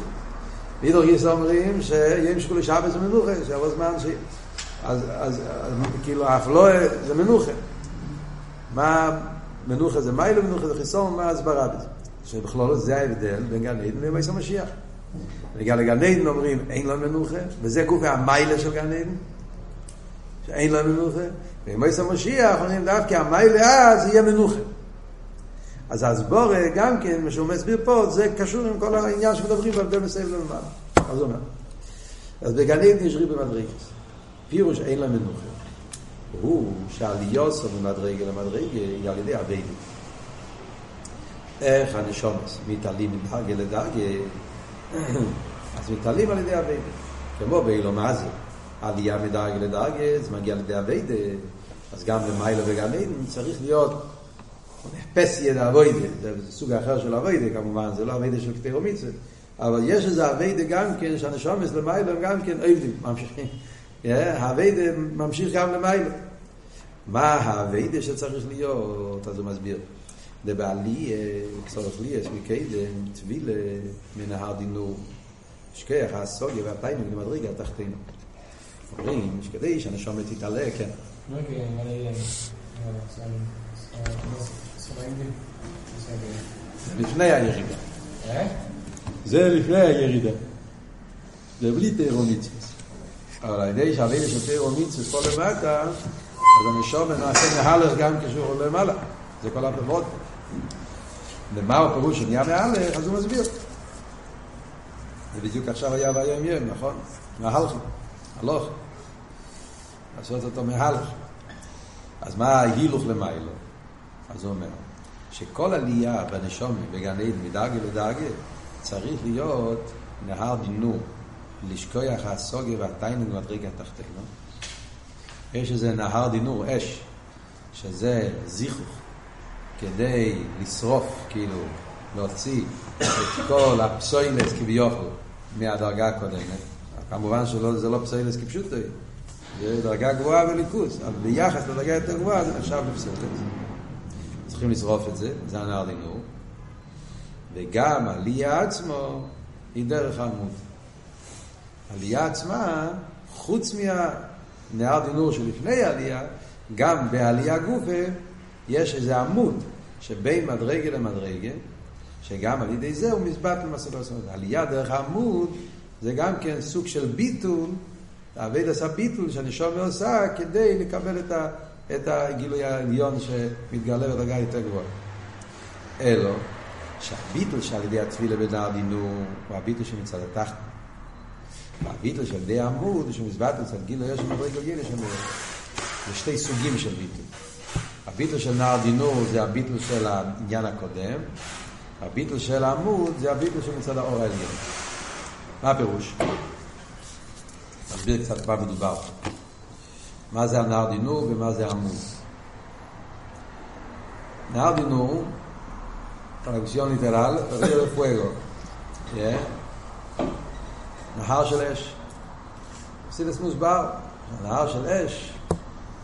[SPEAKER 1] מידור גיס אומרים שיום שקולי שבס זה מנוחה, שיבוא זמן ש... אז, אז, אז כאילו אף לא, זה מנוחה. מה מנוחה זה מיילו, מנוחה זה חיסון, מה הסברה בזה? שבכלול זה ההבדל בין גן עדן למייס המשיח. בגלל לגן עדן אומרים אין לו מנוחה, וזה גוף המיילה של גן עדן, שאין לו מנוחה, ומייס המשיח אומרים דווקא המיילה אז יהיה מנוחה. אז הסבורה גם כן, מה שהוא מסביר פה, זה קשור עם כל העניין שמדברים בהבדל מסביב למעלה. אז הוא אומר. אז בגן עדן יש ריב במדרגס. פירוש אין לה מנוחה. הוא שעליוסו ממדרגה למדרגה היא על ידי אביידים. איך הנשומס מתעלים מדרגה לדרגה אז מתעלים על ידי אביידה. כמו באילו מה זה? עלייה מדרגה לדרגה, זה מגיע לידי אביידה. אז גם במיילה וגן עדן צריך להיות נחפש ידע אבוידה, זה סוג אחר של אבוידה כמובן, זה לא אבוידה של כתירו מצווה, אבל יש איזה אבוידה גם כן, שהנשומס למיילה הם גם כן עבדים, ממשיכים. האבוידה ממשיך גם למיילה. מה האבוידה שצריך להיות? אז הוא מסביר. דבעלי צורך לי יש מקדם טבילה מן ההר דינור שכח הסוגיה והפיינים למדרגה התחתינו אומרים שכדי שהנשומת תתעלה כן לפני הירידה זה לפני הירידה זה בלי תירו מצווס אבל על ידי שהלילה של תירו מצווס פה למטה אז הנשומת נעשה מהלך גם כשהוא עולה למעלה זה כל הפירות ומה הפירוש שנהיה מהלך, אז הוא מסביר. זה בדיוק עכשיו היה והיום יום, נכון? מהלך, הלוך. לעשות אותו מהלך. אז מה ההילוך למיילו? אז הוא אומר, שכל עלייה בנשום בגן עדן מדרגה לדרגה צריך להיות נהר דינור, לשכוח הסוגיה והתיינוג מדרגה תחתינו. יש איזה נהר דינור, אש, שזה זיכוך, כדי לשרוף, כאילו, להוציא את כל הפסוילס כביכול מהדרגה הקודמת. כמובן שזה לא פסוילס כפשוטו, זה דרגה גבוהה בליכוס, אבל ביחס לדרגה יותר גבוהה זה נחשב לפסוילס. צריכים לשרוף את זה, זה הנהר דינור. וגם עלייה עצמו היא דרך העמוד. עלייה עצמה, חוץ מהנהר דינור שלפני העלייה, גם בעלייה גופה יש איזה עמוד שבין מדרגה למדרגה, שגם על ידי זה הוא מסבט למסלול הסמכות. עלייה דרך העמוד זה גם כן סוג של ביטול, העבד עשה ביטול שהנשום עושה כדי לקבל את, ה, את הגילוי העליון שמתגלה בדרגה יותר גבוהה. אלו, שהביטול שעל ידי התפילה בנער דינור הוא הביטול שמצד התחת. והביטול של ידי העמוד הוא שמסבט אצל גילוי יש מדרגה גילה שם. זה שתי סוגים של ביטול. הביטול של נער דינור זה הביטול של העניין הקודם, הביטול של העמוד זה הביטול שמצד האור העליון. מה הפירוש? נסביר קצת מה מדובר. מה זה הנער דינור ומה זה העמוד. נער דינור, traducción literal, río de fuego. נהר של אש. חסידס מוסבר, הנהר של אש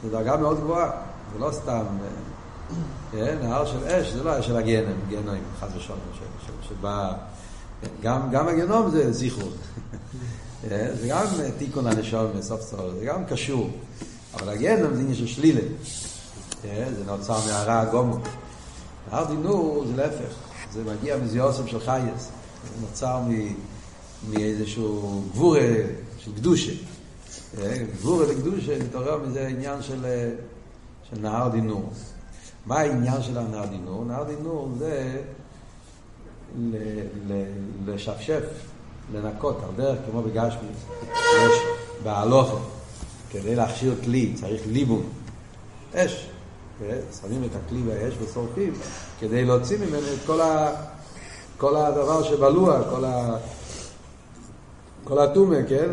[SPEAKER 1] זו דרגה מאוד גבוהה, זה לא סתם, כן, נהר של אש זה לא אש של הגנם, גנועים, חס ושלום, שבא, גם, גם הגנום זה זיכרות, [laughs] זה גם תיקון הנשום בסוף סוף, זה גם קשור, אבל הגנום זה עניין של שלילה, זה נוצר מהרע הגומו. נהר דינור זה להפך, זה מגיע מזיוסם של חייס, זה נוצר מאיזשהו גבורה של קדושה. גבורה לקדושה, נתעורר מזה עניין של, של נהר דינור. מה העניין של הנהר דינור? נהר דינור זה ל, ל, לשפשף, לנקות, דרך כמו בגשמי, יש בהלוכה, כדי להכשיר כלי צריך ליבום, אש, שמים את הכלי באש ושורפים כדי להוציא ממנו את כל, ה, כל הדבר שבלוע, כל ה... כל הטומא, כן?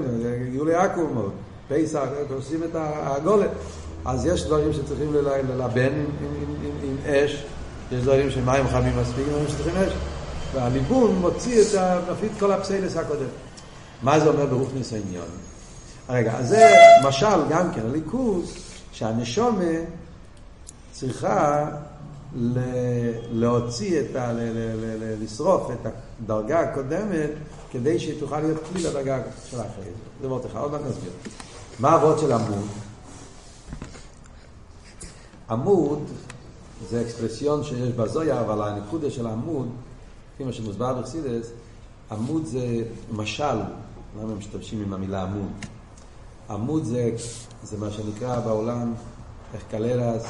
[SPEAKER 1] גילוי עכו"ם, פסח, עושים את הגולת. אז יש דברים שצריכים ללבן עם, עם, עם, עם, עם אש, יש דברים שמים חמים מספיק, דברים שצריכים אש. והליבון מוציא את ה... מפיק כל הפסיילס הקודם. מה זה אומר ברוך ניס העניין? רגע, אז זה משל גם כן, הליכוז, שהנשומה צריכה. להוציא את ה... לשרוף את הדרגה הקודמת כדי שהיא תוכל להיות כלי לדרגה של האחרי זה. מאוד אחד, עוד מעט נסביר. מה העבוד של עמוד? עמוד זה אקספרסיון שיש בזויה, אבל הנקודה של העמוד, לפי מה שמוסבר בחסידס, עמוד זה משל, למה משתמשים עם המילה עמוד? עמוד זה, זה מה שנקרא בעולם אקלרס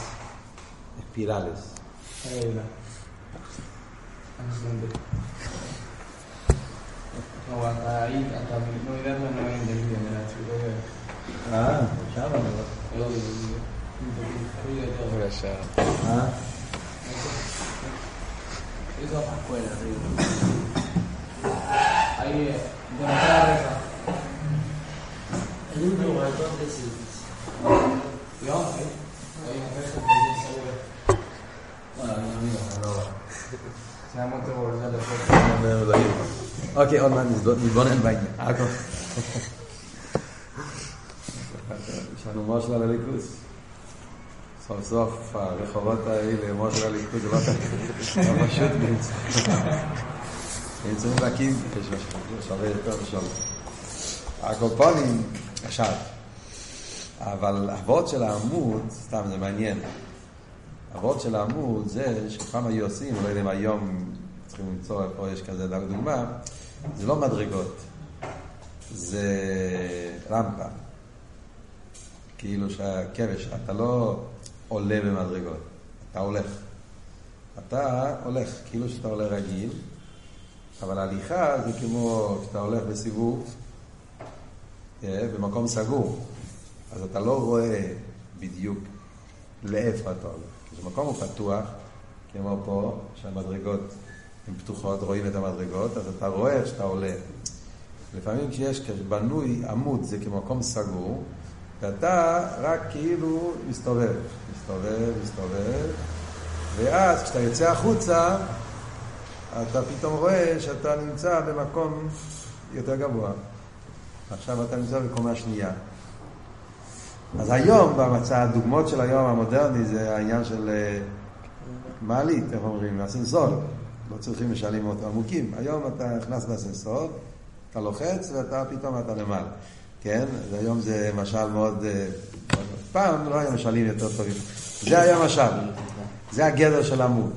[SPEAKER 1] פירלס.
[SPEAKER 2] No, hasta ahí, hasta no idea no he entendido, me la explico que.
[SPEAKER 1] Ah, ya va,
[SPEAKER 2] Pero ruido todo.
[SPEAKER 3] Por allá.
[SPEAKER 1] Ah,
[SPEAKER 2] Eso afuera, ruido. Ahí, eh, de la
[SPEAKER 1] אוקיי, עוד מעט נתבונן בעניין. יש לנו מושל על הליכוס. סוף סוף הרחובות האלה, מושל על הליכוס, זה לא לא פשוט נמצאים להקים, שווה יותר ושווה. הקופונים, עכשיו, אבל אבות של העמוד, סתם זה מעניין, אבות של העמוד זה שפעם היו עושים, לא יודע אם היום צריכים למצוא איפה יש כזה דוגמה, זה לא מדרגות, זה רמפה. כאילו שהכבש, אתה לא עולה במדרגות, אתה הולך. אתה הולך, כאילו שאתה הולך רגיל, אבל הליכה זה כמו שאתה הולך בסיבוב, במקום סגור. אז אתה לא רואה בדיוק לאיפה אתה הולך. כשמקום הוא פתוח, כמו פה, שהמדרגות הן פתוחות, רואים את המדרגות, אז אתה רואה איך שאתה עולה. לפעמים כשיש בנוי עמוד זה כמקום סגור, ואתה רק כאילו מסתובב, מסתובב, מסתובב, ואז כשאתה יוצא החוצה, אתה פתאום רואה שאתה נמצא במקום יותר גבוה. עכשיו אתה נמצא בקומה שנייה. אז היום, במצע, הדוגמאות של היום המודרני זה העניין של אה, מעלית, איך אומרים, אסנסור. לא צריכים משלים עמוקים. היום אתה נכנס לאסנסור, אתה לוחץ ואתה פתאום אתה למעלה. כן? היום זה משל מאוד... אה, פעם לא היה משלים יותר טובים. זה היה משל. זה הגדר של עמוד.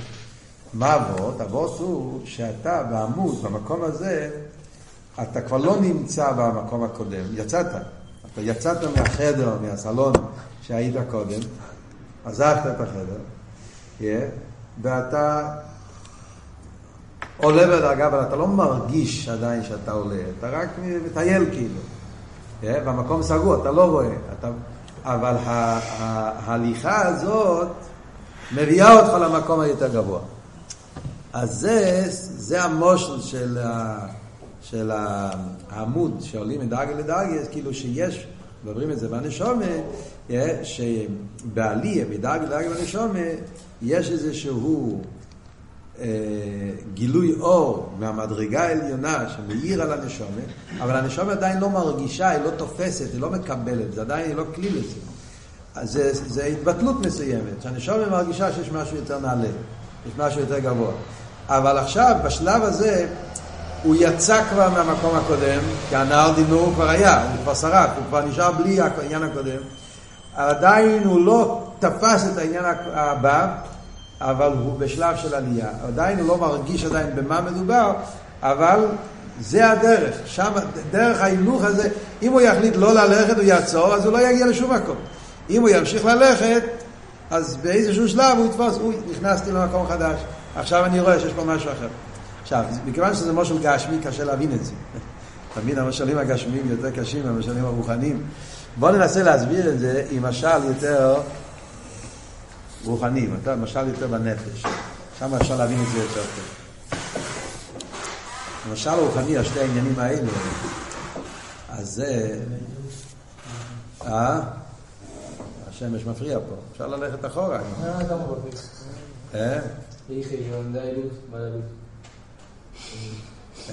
[SPEAKER 1] מה אבות? אבות הוא שאתה בעמוד, במקום הזה, אתה כבר לא נמצא במקום הקודם, יצאת. אתה יצאת מהחדר, מהסלון שהיית קודם, עזבת את החדר, yeah, ואתה עולה בדרגה, אבל אתה לא מרגיש עדיין שאתה עולה, אתה רק מטייל כאילו. Yeah, במקום סגור, אתה לא רואה. אתה, אבל ההליכה הזאת מביאה אותך למקום היותר גבוה. אז זה, זה המושל של, ה, של העמוד שעולים מדרגה לדרגה, כאילו שיש, מדברים את זה בנשומה, שבעליה מדרגה לדרגה בנשומה, יש איזשהו אה, גילוי אור מהמדרגה העליונה שמאיר על הנשומה, אבל הנשומה עדיין לא מרגישה, היא לא תופסת, היא לא מקבלת, זה עדיין לא כלי לזה. אז זה, זה התבטלות מסוימת, שהנשומה מרגישה שיש משהו יותר נעלה, יש משהו יותר גבוה. אבל עכשיו, בשלב הזה, הוא יצא כבר מהמקום הקודם, כי הנער דינור כבר היה, הוא כבר שרף, הוא כבר נשאר בלי העניין הקודם. עדיין הוא לא תפס את העניין הבא, אבל הוא בשלב של עלייה. עדיין הוא לא מרגיש עדיין במה מדובר, אבל זה הדרך. שם, דרך ההילוך הזה, אם הוא יחליט לא ללכת, הוא יעצור, אז הוא לא יגיע לשום מקום. אם הוא ימשיך ללכת, אז באיזשהו שלב הוא יתפוס, אוי, נכנסתי למקום חדש. עכשיו אני רואה שיש פה משהו אחר. עכשיו, מכיוון שזה משהו גשמי, קשה להבין את זה. [laughs] תמיד המשלים הגשמיים יותר קשים מהמשלים הרוחניים. בואו ננסה להסביר את זה עם משל יותר רוחני, משל יותר בנפש. שם אפשר להבין את זה יותר טוב. המשל הרוחני, השתי העניינים האלה, אז זה... אה? השמש מפריע פה. אפשר ללכת אחורה. אה? [laughs]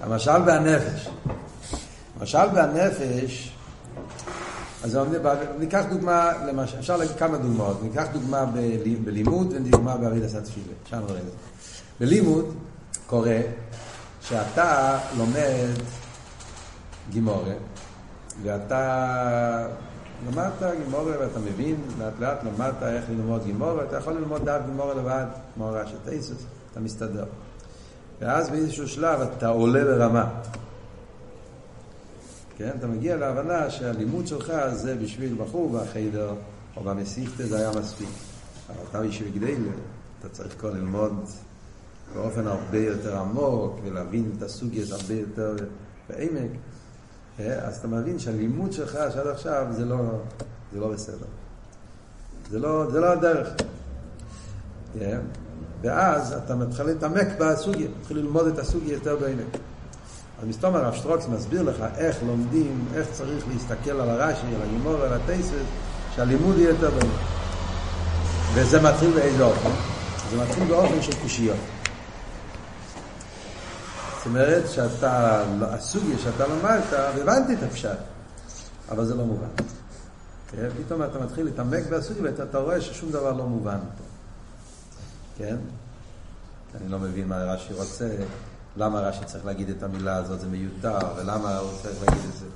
[SPEAKER 1] המשל והנפש. המשל והנפש, אז ניקח דוגמה, למשל, אפשר להגיד כמה דוגמאות. ניקח דוגמה בלימוד ודוגמה בעבידת התפילה. שם נראה את זה. בלימוד קורה שאתה לומד גימורה, ואתה למדת גימורה ואתה מבין, לאט לאט למדת איך ללמוד גימורה, אתה יכול ללמוד דף גימורה לבד, כמו רש"י טייסוס, אתה מסתדר. ואז באיזשהו שלב אתה עולה לרמה. כן? אתה מגיע להבנה שהלימוד שלך זה בשביל בחור בחיידר או במסיכתא זה היה מספיק. אבל אתה איש וגדל, אתה צריך כבר ללמוד באופן הרבה יותר עמוק ולהבין את הסוגיה הרבה יותר בעמק. אה, אז אתה מבין שהלימוד שלך שעד עכשיו זה לא, זה לא בסדר. זה לא, זה לא הדרך. אה, ואז אתה מתחיל להתעמק בסוגיה, מתחיל ללמוד את הסוגיה יותר בעמק. אז מסתום הרב שטרוקס מסביר לך איך לומדים, איך צריך להסתכל על הרש"י, על הגימור, על הטייסס, שהלימוד יהיה יותר בעמק. וזה מתחיל באיזה אופן? זה מתחיל באופן של קושיות. זאת אומרת שאתה, הסוגיה שאתה למדת, והבנתי את הפשט, אבל זה לא מובן. כן? פתאום אתה מתחיל להתעמק בסוגיה ואתה רואה ששום דבר לא מובן פה. כן? אני לא מבין מה רש"י רוצה, למה רש"י צריך להגיד את המילה הזאת, זה מיותר, ולמה הוא צריך להגיד את זה,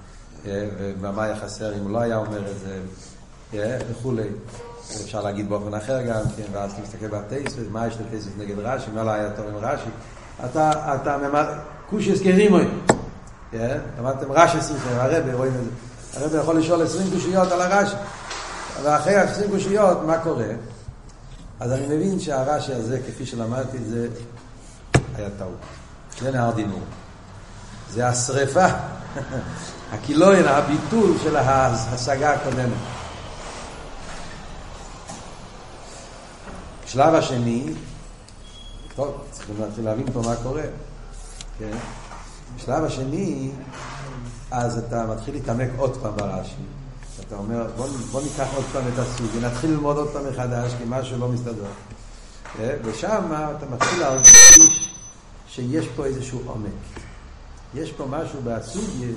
[SPEAKER 1] כן? ומה היה חסר אם הוא לא היה אומר את זה, כן? וכולי. אפשר להגיד באופן אחר גם, כן, ואז אתה מסתכל בטייסס, מה יש לטייסס נגד רש"י, מה לא היה טוב עם רש"י. אתה, אתה ממד... קושיס כרימוי. כן? למדתם רש"י שיחה, הרבי, רואים את זה. הרבי יכול לשאול עשרים קושיות על הרש"י. ואחרי עשרים קושיות, מה קורה? אז אני מבין שהרש"י הזה, כפי שלמדתי, זה היה טעות. זה נהר דינור. זה השרפה, [laughs] הקילוין, הביטול של ההשגה הקודמת. השלב השני, טוב, צריכים להתחיל להבין פה מה קורה, כן? בשלב השני, אז אתה מתחיל להתעמק עוד פעם ברש"י. אתה אומר, בוא, בוא ניקח עוד פעם את הסוג ונתחיל ללמוד עוד פעם מחדש, כי משהו לא מסתדר. אה, ושם אתה מתחיל להרגיש שיש פה איזשהו עומק. יש פה משהו בסוגיה,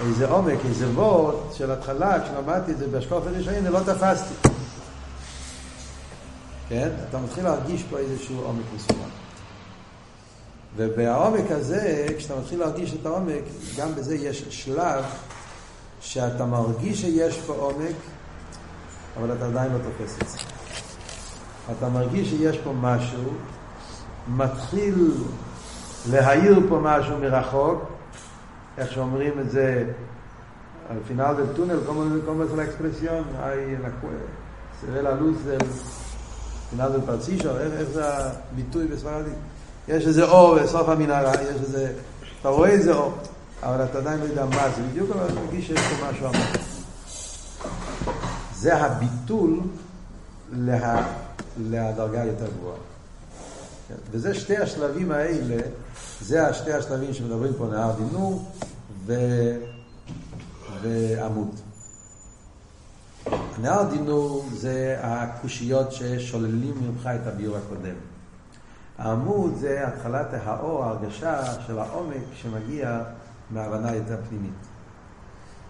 [SPEAKER 1] איזה עומק, איזה וורד של התחלה, כשלמדתי את זה בהשקוף הראשונים, לא תפסתי. כן? אתה מתחיל להרגיש פה איזשהו עומק מסוים. ובעומק הזה, כשאתה מתחיל להרגיש את העומק, גם בזה יש שלב שאתה מרגיש שיש פה עומק, אבל אתה עדיין לא תופס את זה. אתה מרגיש שיש פה משהו, מתחיל להאיר פה משהו מרחוק, איך שאומרים את זה, על פינל del túnel, como es la expresión, hay la, se final del parciso, איך זה הביטוי בספרדית? יש איזה אור בסוף המנהרה, יש איזה, אתה רואה איזה אור, אבל אתה עדיין לא יודע מה זה בדיוק, אבל אתה מרגיש שיש פה משהו עמוק. זה הביטול לה, להדרגה יותר גבוהה. וזה שתי השלבים האלה, זה השתי השלבים שמדברים פה נהר דינור ו... נהר דינור זה הקושיות ששוללים ממך את הביור הקודם. העמוד זה התחלת האור, ההרגשה של העומק שמגיע מהבנה יותר פנימית.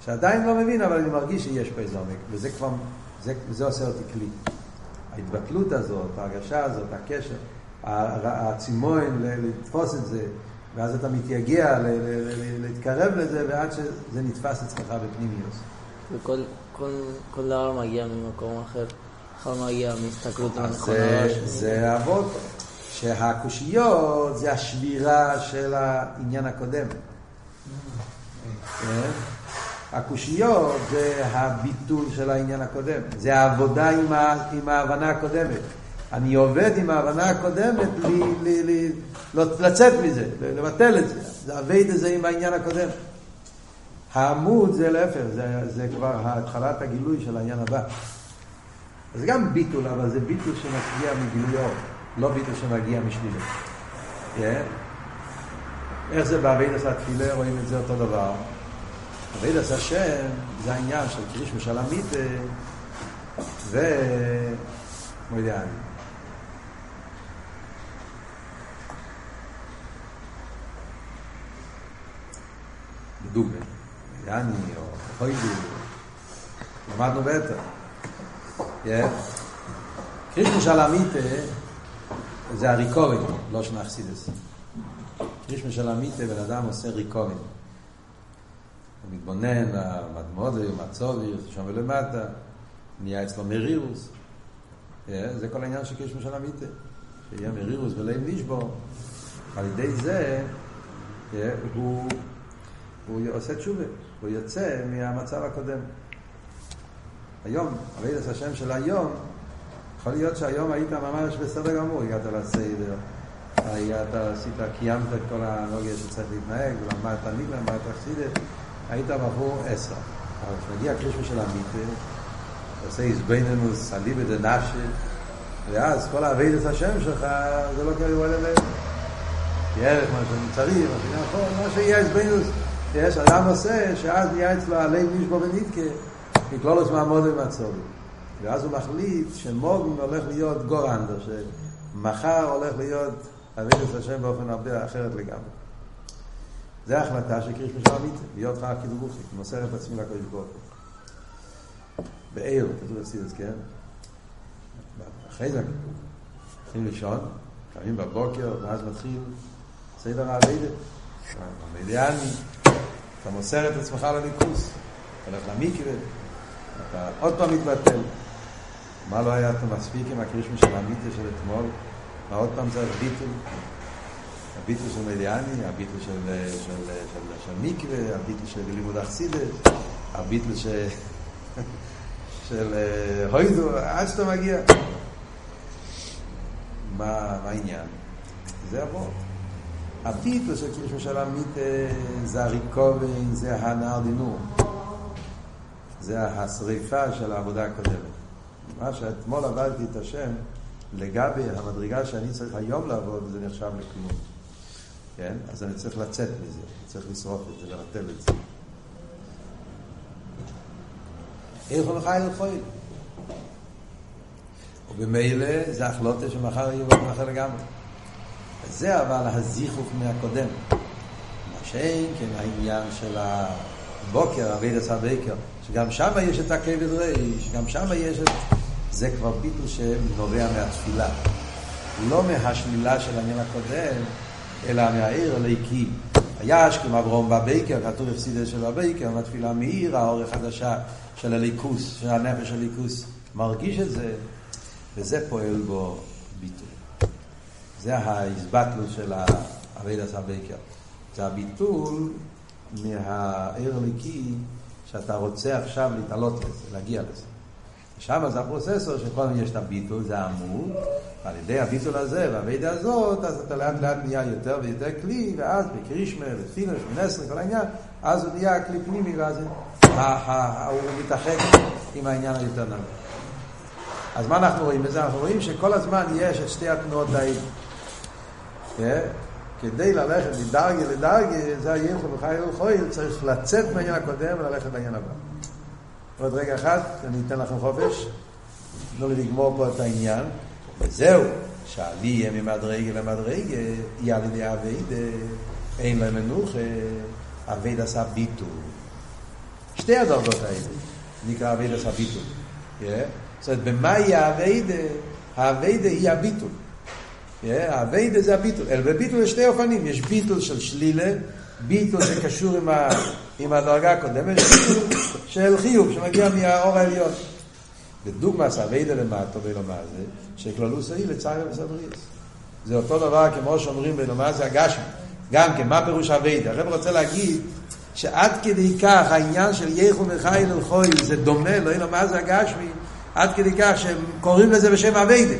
[SPEAKER 1] שעדיין לא מבין, אבל אני מרגיש שיש פה איזה עומק, וזה כבר, זה, זה עושה אותי כלי. ההתבטלות הזאת, ההרגשה הזאת, הקשר, הצימון, לתפוס את זה, ואז אתה מתייגע להתקרב לזה, ועד שזה נתפס אצלך בפנימיוס.
[SPEAKER 3] וכל כל, כל דבר מגיע ממקום אחר. יכול להגיע מהסתכלות
[SPEAKER 1] הנכונה. זה, זה אבות. שהקושיות זה השבירה של העניין הקודם. כן? הקושיות זה הביטול של העניין הקודם, זה העבודה עם, ה, עם ההבנה הקודמת. אני עובד עם ההבנה הקודמת לי, לי, לי, לצאת מזה, לבטל את זה. זה עבד את זה עם העניין הקודם. העמוד זה להפך, זה, זה כבר התחלת הגילוי של העניין הבא. זה גם ביטול, אבל זה ביטול שמשגיע מגילוי. לא ביטל שמגיע משלילה. כן? איך זה בעבידת התפילה, רואים את זה אותו דבר. עבידת השם זה העניין של קריש ושלמית ו... מוידיאני. בדוגמא, יאני או חוידו, למדנו בטח. קרישמה של המיטה זה הריקורין, לא שנה אכסידס. קרישמה של המיטה, בן אדם עושה ריקורין. הוא מתבונן, המדמודי, מצובי, שם ולמטה, נהיה אצלו מרירוס. זה כל העניין של קרישמה של המיטה. שיהיה מרירוס ולאים נשבור. על ידי זה הוא, הוא עושה תשובה, הוא יוצא מהמצב הקודם. היום, עבודת השם של היום, יכול להיות שהיום היית ממש בסדר גמור, הגעת לסדר, הגעת, עשית, קיימת את כל הנוגיה שצריך להתנהג, ולמדת ניגלה, למדת חסידת, היית בחור עשר. אבל כשמגיע קרישמה של המיטה, עושה איזבנינוס, עלי בדנפשי, ואז כל העבדת השם שלך, זה לא קרוב אליהם. כי ערך מה שאני צריך, מה שאני יכול, מה שיהיה איזבנינוס, יש אדם עושה, שאז נהיה אצלו עלי נשבו ונתקה, מכלולוס מהמוד ומצובי. ואז הוא מחליט שמוגן הולך להיות גורנדר, שמחר הולך להיות אבידס השם באופן הרבה אחרת לגמרי. זו ההחלטה של קריש משל אמיתי, להיות חר כדרוכי, מוסר את עצמי לקודש ברוך הוא. בעיר, כתוב בסידס, כן? אחרי זה מתחילים לישון, קמים בבוקר, ואז מתחיל סדר האבידת. המדיאני, אתה מוסר את עצמך לליכוס, אתה הולך למיקווה, אתה עוד פעם מתבטל. מה לא היה מספיק עם הקרישמה של המיטה של אתמול? מה עוד פעם צריך ביטול? הביטול של מדיאני, הביטול של, של, של, של, של מיקווה, הביטול של לימוד אכסידס, הביטול [laughs] של, של הוידו, עד שאתה מגיע. מה, מה העניין? זה אבות. הביטול של קרישמה של המיטה זה הריקובן, זה הנער דינור. זה השריפה של העבודה הקודמת. מה שאתמול עבדתי את השם, לגבי המדרגה שאני צריך היום לעבוד, זה נחשב לכלום. כן? אז אני צריך לצאת מזה, צריך לשרוף את זה, לבטל את זה. איך הוא מחי לחויל? ובמילא זה החלוטה שמחר יהיה אחר לגמרי. זה אבל הזיכוך מהקודם. מה שאין כן העניין של הבוקר, אבידס הבייקר, שגם שם יש את הכבד ריש, גם שם יש את... זה כבר ביטול שנובע מהתפילה. לא מהשלילה של העניין הקודם, אלא מהעיר הליקי. הישכם אברום בבייקר, כתוב הפסידה של הבייקר, מהתפילה מעיר האור החדשה של הליכוס, של הנפש הליכוס. מרגיש את זה, וזה פועל בו ביטול. זה ההסבטלות של אבידס הבייקר. זה הביטול מהעיר הליקי שאתה רוצה עכשיו להתעלות לזה, להגיע לזה. שם זה הפרוססור שקודם יש את הביטול, זה העמוד, ועל ידי הביטול הזה והאבידה הזאת, אז אתה לאט לאט נהיה יותר ויותר כלי, ואז בקרישמה ותפילה שמנסר, כל העניין, אז הוא נהיה כלי פנימי, ואז הוא מתאחק עם העניין היותר נמוך. אז מה אנחנו רואים בזה? אנחנו רואים שכל הזמן יש את שתי התנועות האלה. כן? כדי ללכת מדרגה לדרגה, זה היחו וחי ולחויל, צריך לצאת מהעניין הקודם וללכת בעניין הבא. עוד רגע אחד, אני אתן לכם חופש, תנו לי לגמור פה את העניין, וזהו, שעלי יהיה ממדרגה למדרגה, יהיה על ידי אביידה, אין להם מנוחה, אביידה עשה ביטול. שתי הדרגות האלה נקרא אביידה עשה ביטול. זאת אומרת, במה יהיה אביידה? האביידה היא הביטול. האביידה זה הביטול. אלא בביטול יש שתי אופנים, יש ביטול של שלילה, ביטול שקשור עם, ה, עם הדרגה הקודמת, [coughs] של חיוב שמגיע מהאור העליון. בדוגמא סאביידה למטו ולא מה זה, שכללו סעי לצער וסבריס. זה אותו דבר כמו שאומרים בלומר זה הגשמי. גם כן, מה פירוש אביידה? הרב רוצה להגיד שעד כדי כך העניין של יחו מחי ללחוי זה דומה, לא יודע מה זה הגשמי, עד כדי כך שהם קוראים לזה בשם אביידה.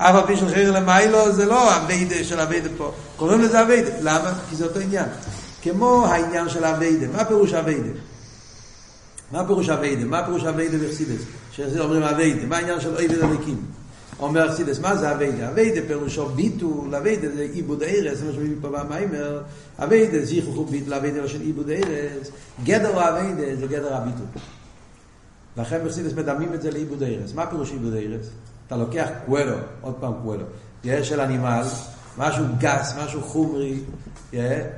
[SPEAKER 1] אף על פי של חיר למיילו זה לא אביידה של אביידה פה. קוראים לזה אביידה. למה? כי זה אותו עניין. כמו העניין של אביידה. מה פירוש אביידה? מה פירוש אביידה? מה פירוש אביידה בחסידס? שאומרים אביידה. מה העניין של אביידה הליקים? אומר חסידס, מה זה אביידה? אביידה פירושו ביטול, אביידה זה עיבוד ארץ, זה מה שמביא פה במיימר. אביידה זה יכוחו ביטול, אביידה של עיבוד ארץ. גדר אביידה זה גדר הביטול. לכן בחסידס מדמים את זה לעיבוד ארץ. מה פירוש עיבוד ארץ? אתה לוקח קוולו, עוד פעם קוולו, של אנימל, משהו גס, משהו חומרי,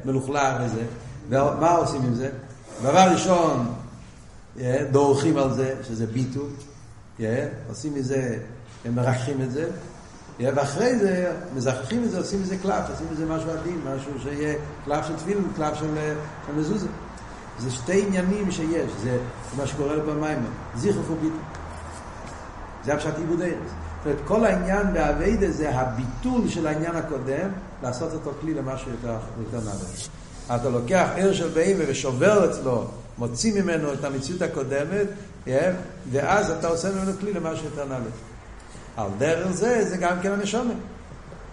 [SPEAKER 1] מלוכלך וזה, ומה עושים עם זה? דבר ראשון, דורכים על זה, שזה ביטול, עושים מזה, הם מרחים את זה, ואחרי זה, מזכחים את זה, עושים מזה קלף, עושים מזה משהו עדין, משהו שיהיה קלף של תפילין, קלף של, של מזוזה. זה שתי עניינים שיש, זה מה שקורה במים, זיכרוך וביטול. זה הפשט עיבוד ארץ. זאת אומרת, כל העניין באביידה זה הביטול של העניין הקודם, לעשות אותו כלי למשהו יותר, יותר נעלה. אתה לוקח עיר של בהמה ושובר אצלו, מוציא ממנו את המציאות הקודמת, ואז אתה עושה ממנו כלי למשהו יותר נעלה. על דרך זה, זה גם כן הנשומת.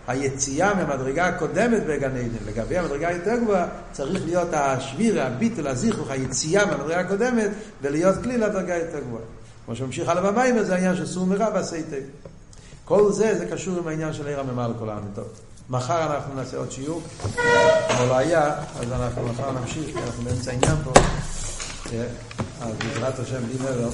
[SPEAKER 1] היציאה מהמדרגה הקודמת בגן עדן, לגבי המדרגה היותר גבוהה, צריך להיות השביר, הביטול, הזיכוך, היציאה מהמדרגה הקודמת, ולהיות כלי לדרגה יותר גבוהה. כמו שממשיך הלאה במים, זה העניין של סור מרע ועשה. כל זה, זה קשור עם העניין של עיר הממל כל העם. טוב, מחר אנחנו נעשה עוד שיעור, כמו לא היה, אז אנחנו מחר נמשיך, כי אנחנו באמצע העניין פה. אז בעזרת השם, בלי נדר.